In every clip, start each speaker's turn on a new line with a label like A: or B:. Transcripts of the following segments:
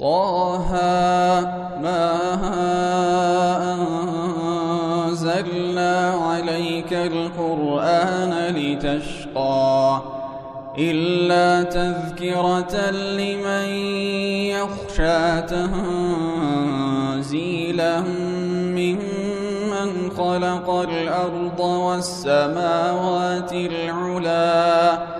A: طه ما أنزلنا عليك القرآن لتشقى إلا تذكرة لمن يخشى تنزيلا ممن خلق الأرض والسماوات العلا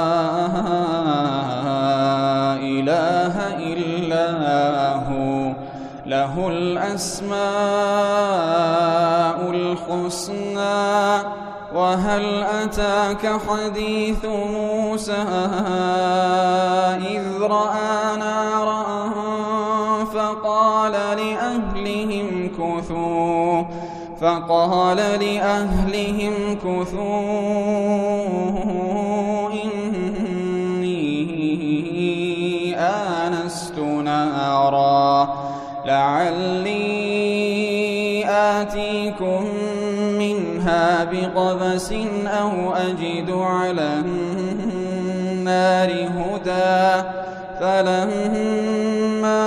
A: له الأسماء الحسنى وهل أتاك حديث موسى إذ رأى نارا فقال لأهلهم كثوا فقال لأهلهم كثوا لعلي آتيكم منها بقبس أو أجد على النار هدى فلما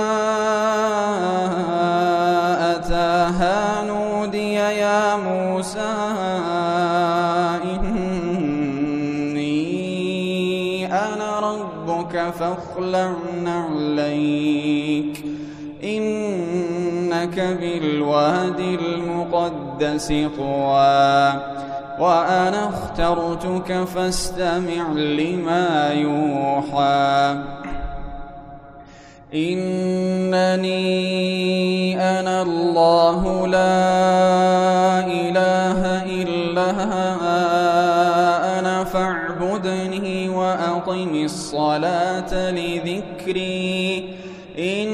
A: أتاها نودي يا موسى إني أنا ربك فاخلع بالواد المقدس طوى. وأنا اخترتك فاستمع لما يوحى. إنني أنا الله لا إله إلا أنا فاعبدني وأقم الصلاة لذكري. إن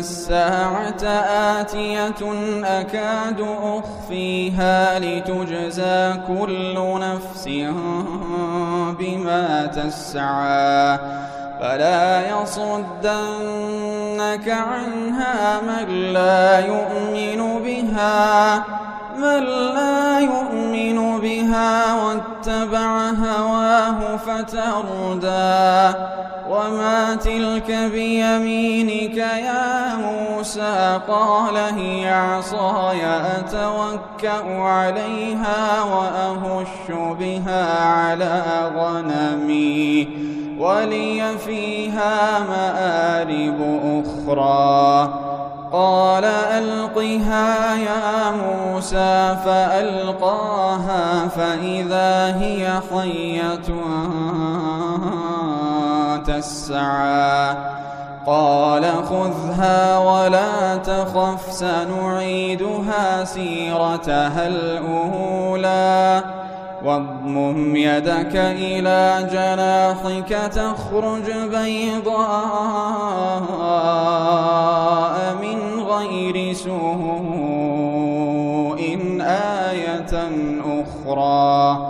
A: الساعة آتية أكاد أخفيها لتجزى كل نفس بما تسعى. فلا يصدنك عنها من لا يؤمن بها من لا يؤمن بها واتبع هواه فتردى. وما تلك بيمينك يا موسى قال هي عصاي أتوكأ عليها وأهش بها على غنمي ولي فيها مآرب أخرى قال ألقها يا موسى فألقاها فإذا هي حية تسعى. قال خذها ولا تخف سنعيدها سيرتها الأولى. واضمم يدك إلى جناحك تخرج بيضاء من غير سوء آية أخرى.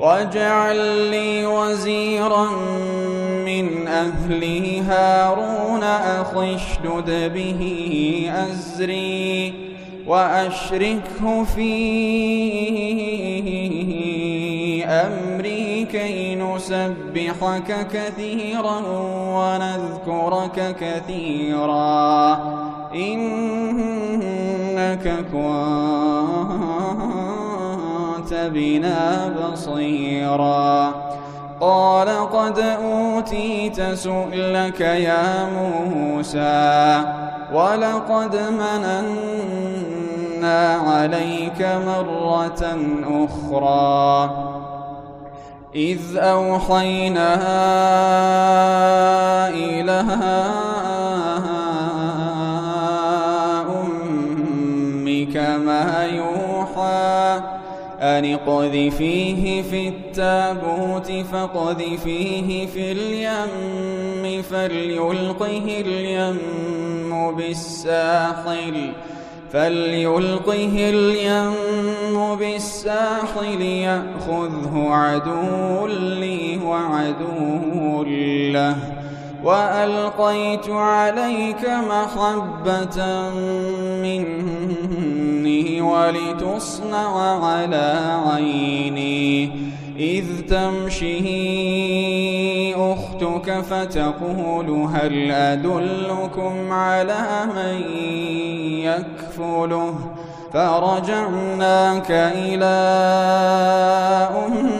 A: واجعل لي وزيرا من أهله هارون أخي اشدد به أزري وأشركه في أمري كي نسبحك كثيرا ونذكرك كثيرا. إنك كنت بنا بصيرا. قال قد أوتيت سؤلك يا موسى ولقد مننا عليك مرة أخرى. إذ أوحينا إلى أمك ما أن اقذفيه في التابوت فاقذفيه في اليم فليلقه اليم بالساحل فليلقه اليم بالساحل يأخذه عدو لي وعدو له وألقيت عليك محبة مني ولتصنع على عيني. إذ تمشي أختك فتقول هل أدلكم على من يكفله؟ فرجعناك إلى أمك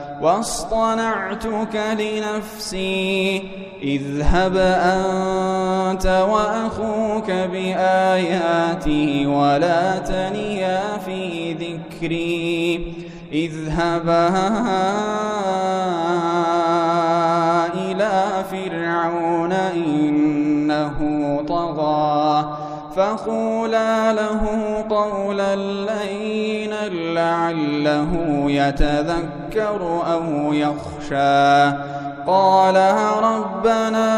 A: واصطنعتك لنفسي اذهب أنت وأخوك بآياتي ولا تنيا في ذكري. اذهبا إلى فرعون طغى فقولا له قولا لينا لعله يتذكر أو يخشى قال ربنا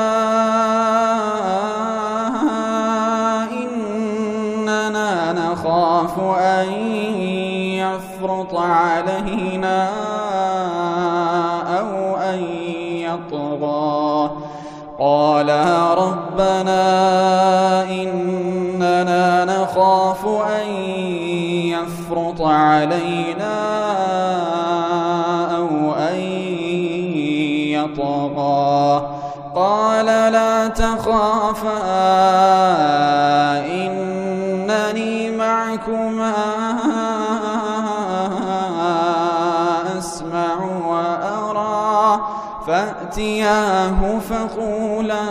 A: إننا نخاف أن يفرط علينا أو أن يطغى قال ربنا إننا يفرط علينا أو أن يطغى. قال لا تخافا إنني معكما أسمع وأرى. فأتياه فقولا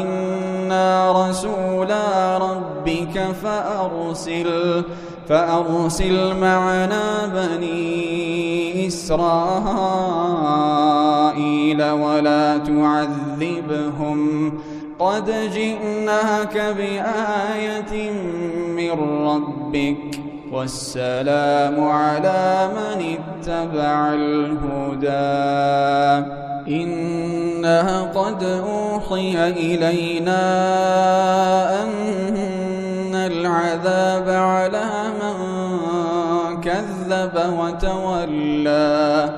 A: إنا رسولا ربك فأرسل. فأرسل معنا بني إسرائيل ولا تعذبهم. قد جئناك بآية من ربك والسلام على من اتبع الهدى. إنا قد أوحي إلينا أن العذاب على كذب وتولى.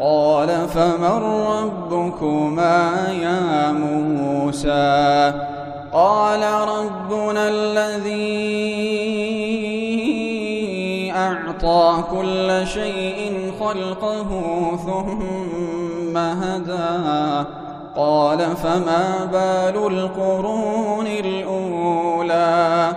A: قال فمن ربكما يا موسى؟ قال ربنا الذي أعطى كل شيء خلقه ثم هدى. قال فما بال القرون الأولى؟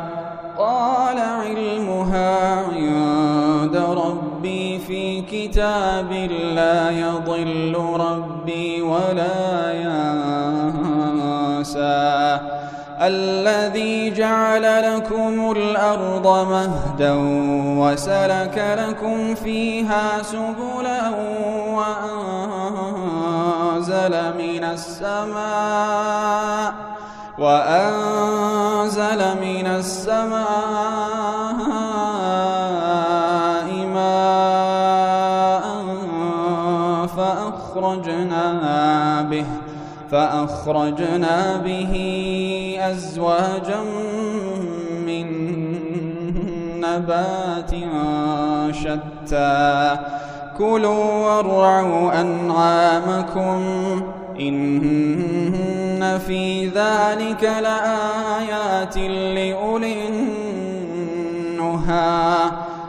A: كتاب لا يضل ربي ولا ينسى. الذي جعل لكم الأرض مهدا وسلك لكم فيها سبلا وأنزل من السماء وأنزل من السماء فأخرجنا به فأخرجنا به أزواجا من نبات شتى. كلوا وارعوا أنعامكم إن في ذلك لآيات لأولي النهى.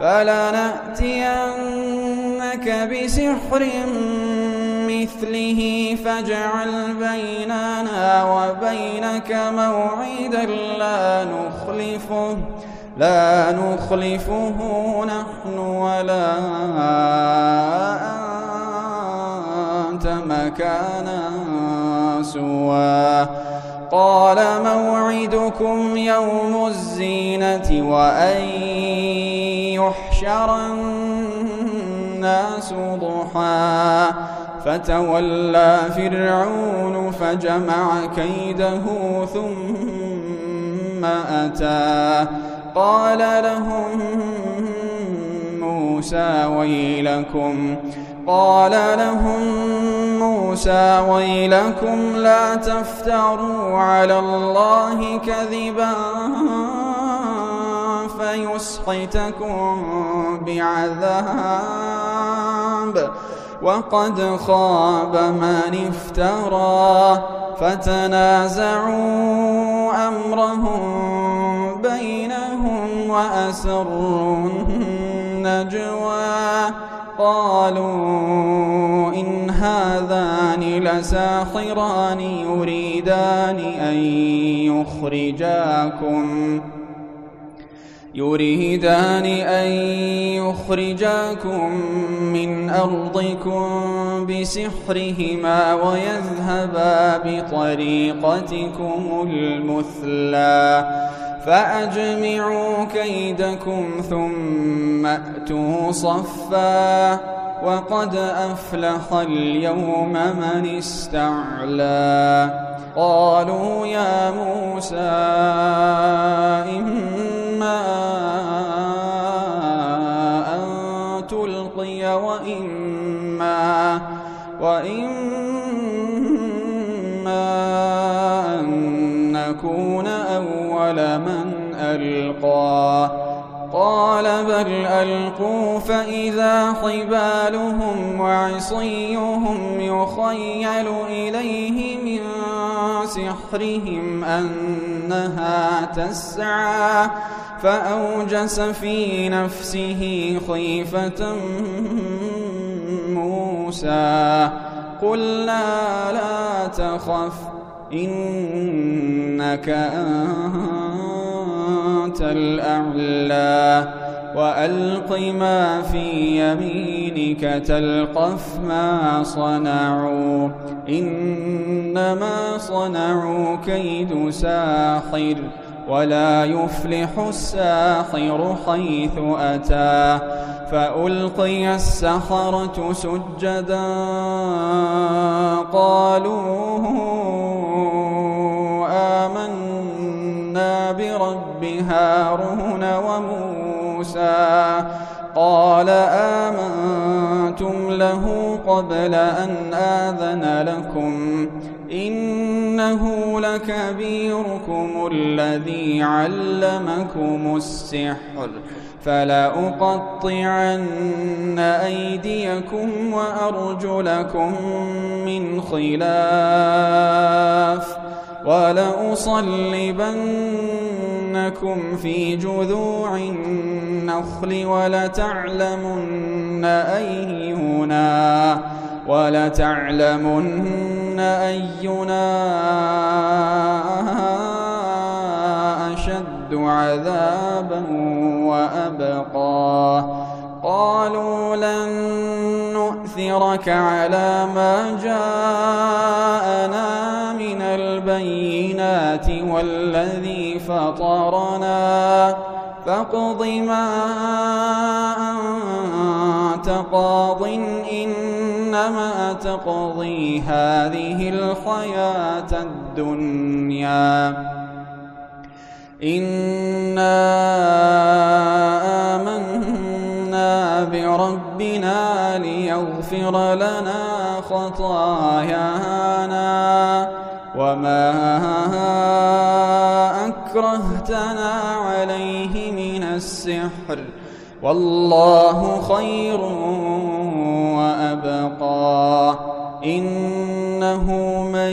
A: فلنأتينك بسحر مثله فاجعل بيننا وبينك موعدا لا نخلفه لا نخلفه نحن ولا أنت مكانا سوى. قال موعدكم يوم الزينة وأن يحشر الناس ضحى. فتولى فرعون فجمع كيده ثم أتى. قال لهم موسى ويلكم. قال لهم موسى ويلكم لا تفتروا على الله كذبا. فيسحتكم بعذاب وقد خاب من افترى فتنازعوا أمرهم بينهم وأسروا النجوى قالوا إن هذان لساحران يريدان أن يخرجاكم يريدان أن يخرجاكم من أرضكم بسحرهما ويذهبا بطريقتكم المثلى فأجمعوا كيدكم ثم أتوا صفا وقد أفلح اليوم من استعلى قالوا يا موسى أن تلقي وإما وإما أن نكون أول من ألقى. قال بل ألقوا فإذا حبالهم وعصيهم يخيل إليه من سحرهم أنها تسعى. فأوجس في نفسه خيفة موسى. قلنا لا تخف إنك أنت الأعلى. وألق ما في يمينك تلقف ما صنعوا. إنما صنعوا كيد ساحر. ولا يفلح الساحر حيث أتى فألقي السحرة سجدا قالوا آمنا برب هارون وموسى قال آمنتم له قبل أن آذن لكم إنه لكبيركم الذي علمكم السحر. فلأقطعن أيديكم وأرجلكم من خلاف. ولأصلبنكم في جذوع النخل ولتعلمن أيهنا ولتعلمن أينا أشد عذابا وأبقى. قالوا لن نؤثرك على ما جاءنا من البينات والذي فطرنا. فاقض ما أنت قاض إنما تقضي هذه الحياة الدنيا. إنا آمنا بربنا ليغفر لنا خطايانا وما أكرهتنا عليه من السحر. والله خير وأبقى. إنه من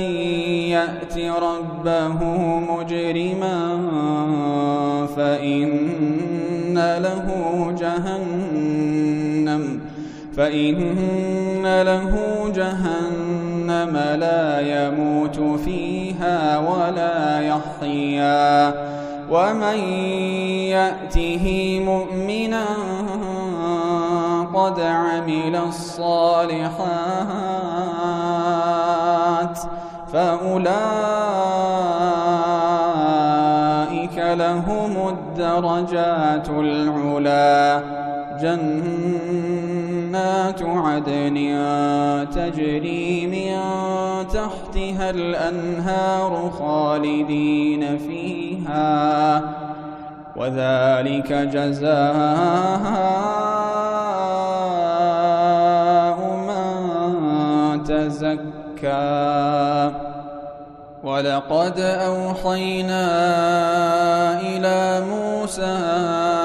A: يأت ربه مجرما فإن له جهنم فإن له جهنم لا يموت فيها ولا يحيا. ومن يأته مؤمنا قد عمل الصالحات فأولئك لهم الدرجات العلا. جنات عدن تجري من تحتها الأنهار خالدين فيها وذلك جزاء من تزكى. ولقد أوحينا إلى موسى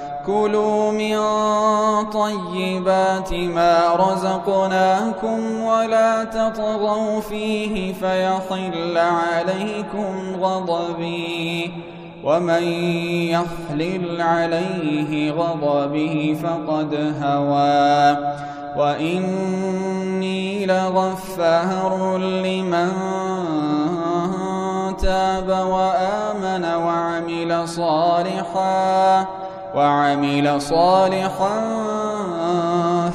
A: كلوا من طيبات ما رزقناكم ولا تطغوا فيه فيحل عليكم غضبي ومن يحلل عليه غضبه فقد هوى وإني لغفار لمن تاب وآمن وعمل صالحا وعمل صالحا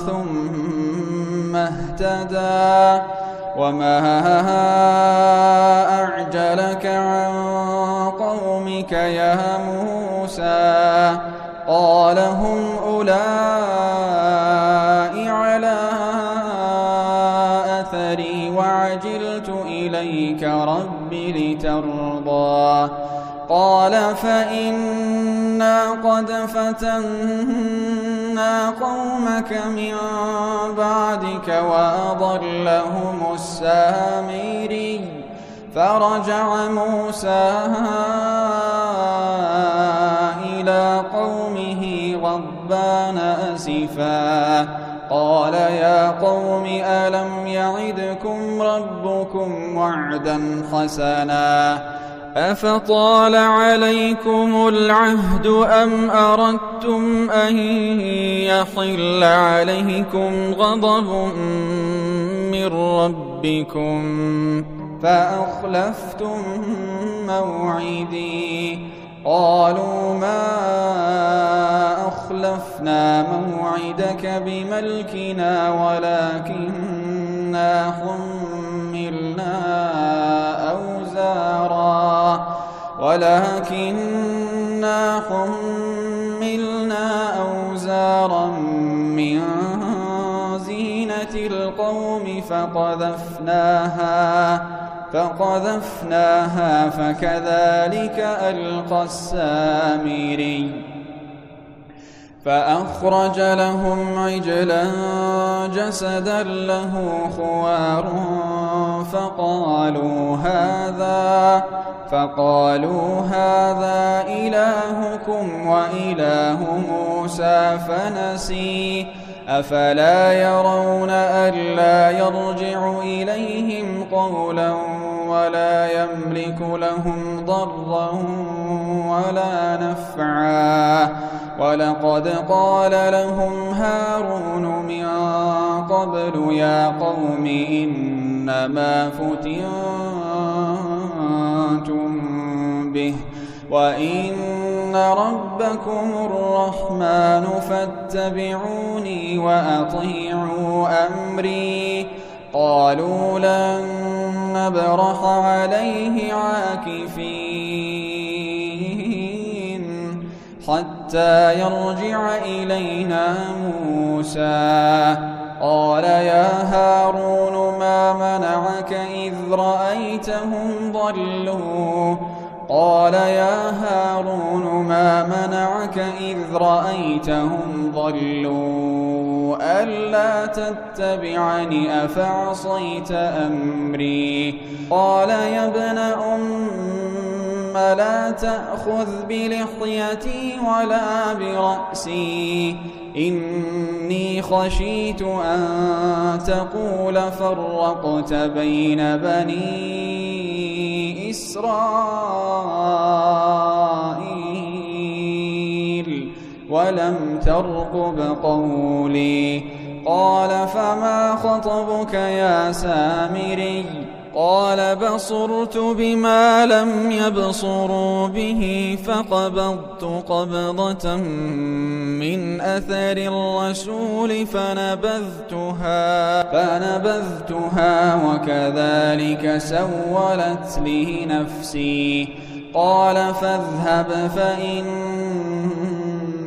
A: ثم اهتدى. وما أعجلك عن قومك يا موسى؟ قال هم أولئك على أثري وعجلت إليك رب لترضى. قال فإنا قد فتنا قومك من بعدك وأضلهم السامري فرجع موسى إلى قومه غضبان أسفا. قال يا قوم ألم يعدكم ربكم وعدا حسنا؟ أفطال عليكم العهد أم أردتم أن يحل عليكم غضب من ربكم فأخلفتم موعدي. قالوا ما أخلفنا موعدك بملكنا ولكننا حملنا أوزارا ولكننا حملنا أوزارا من زينة القوم فقذفناها فقذفناها فكذلك ألقى السامري. فأخرج لهم عجلا جسدا له خوار فقالوا هذا فقالوا هذا إلهكم وإله موسى فنسي أفلا يرون ألا يرجع إليهم قولا ولا يملك لهم ضرا ولا نفعا. ولقد قال لهم هارون من قبل يا قوم إنما فتنتم به وإن ربكم الرحمن فاتبعوني وأطيعوا أمري. قالوا لن نبرح عليه عاكفين حتى يرجع إلينا موسى. قال يا هارون ما منعك إذ رأيتهم ضلوا؟ قال يا هارون ما منعك إذ رأيتهم ضلوا؟ ألا تتبعني أفعصيت أمري قال يا ابن أم لا تأخذ بلحيتي ولا برأسي إني خشيت أن تقول فرقت بين بني إسرائيل ولم ترقب قولي. قال فما خطبك يا سامري؟ قال بصرت بما لم يبصروا به فقبضت قبضة من أثر الرسول فنبذتها فنبذتها وكذلك سولت لي نفسي. قال فاذهب فإن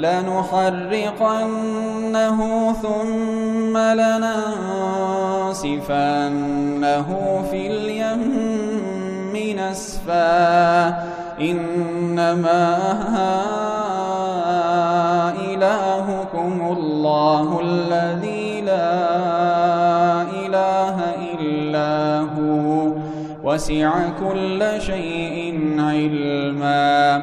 A: لنحرقنه ثم لننسفنه في اليم نسفا. إنما إلهكم الله الذي لا إله إلا هو. وسع كل شيء علما.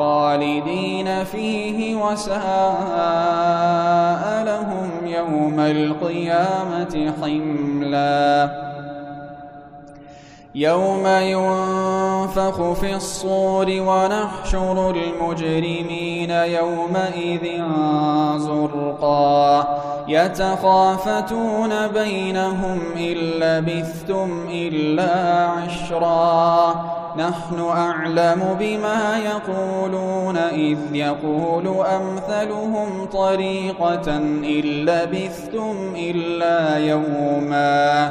A: خالدين فيه وساء لهم يوم القيامة حملا. يوم ينفخ في الصور ونحشر المجرمين يومئذ زرقا. يتخافتون بينهم إن لبثتم إلا عشرا. نحن أعلم بما يقولون إذ يقول أمثلهم طريقة إن لبثتم إلا يوما.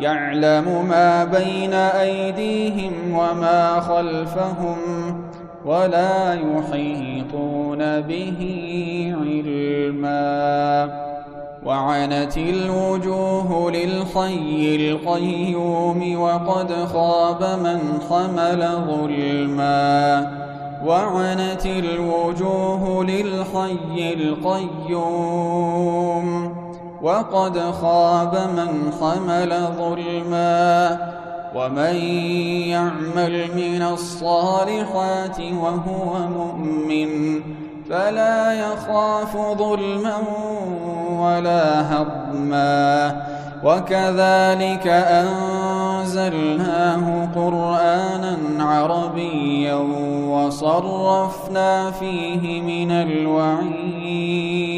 A: يعلم ما بين أيديهم وما خلفهم ولا يحيطون به علما. وعنت الوجوه للحي القيوم وقد خاب من حمل ظلما. وعنت الوجوه للحي القيوم وقد خاب من حمل ظلما ومن يعمل من الصالحات وهو مؤمن فلا يخاف ظلما ولا هضما وكذلك أنزلناه قرآنا عربيا وصرفنا فيه من الوعيد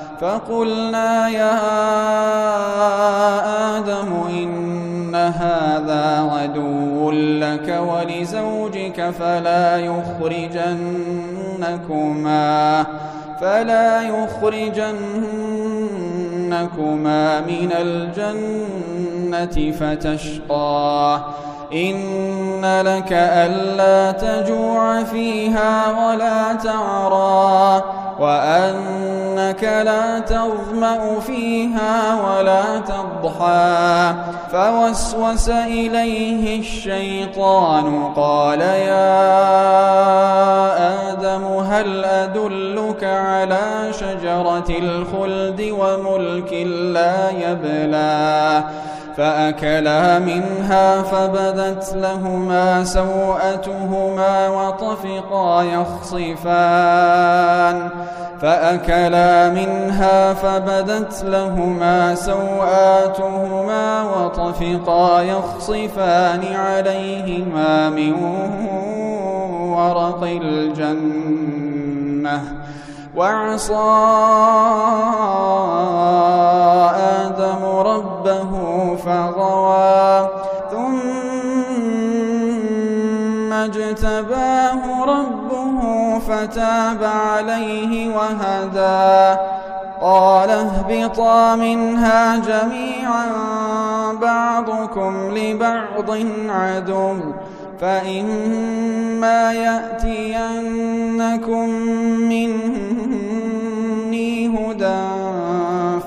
A: فقلنا يا آدم إن هذا عدو لك ولزوجك فلا يخرجنكما فلا يخرجنكما من الجنة فتشقى. إن لك ألا تجوع فيها ولا تعرى. وأنك لا تظمأ فيها ولا تضحى. فوسوس إليه الشيطان قال يا آدم هل أدلك على شجرة الخلد وملك لا يبلى؟ فأكلا منها فبدت لهما سوءتهما وطفقا يخصفان. فأكلا منها فبدت لهما سوآتهما وطفقا يخصفان عليهما من ورق الجنة. وعصى آدم ربه فغوى. ثم اجتباه ربه فتاب عليه وهدى. قال اهبطا منها جميعا بعضكم لبعض عدو. فإما يأتينكم مني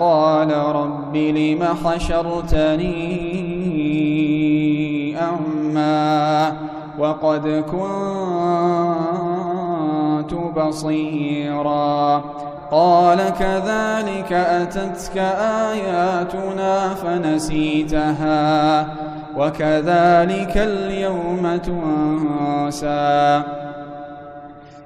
A: قال رب لم حشرتني أعمى وقد كنت بصيرا قال كذلك أتتك آياتنا فنسيتها وكذلك اليوم تنسى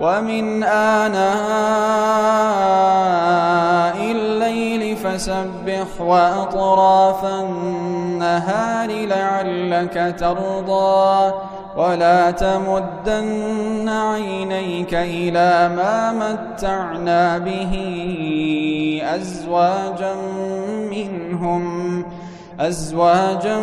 A: ومن آناء الليل فسبح وأطراف النهار لعلك ترضى ولا تمدن عينيك إلى ما متعنا به أزواجا منهم أزواجا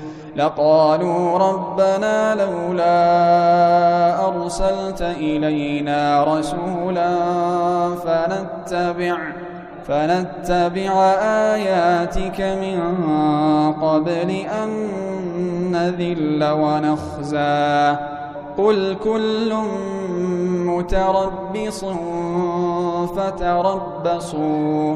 A: لقالوا ربنا لولا أرسلت إلينا رسولا فنتبع فنتبع آياتك من قبل أن نذل ونخزى. قل كل متربص فتربصوا.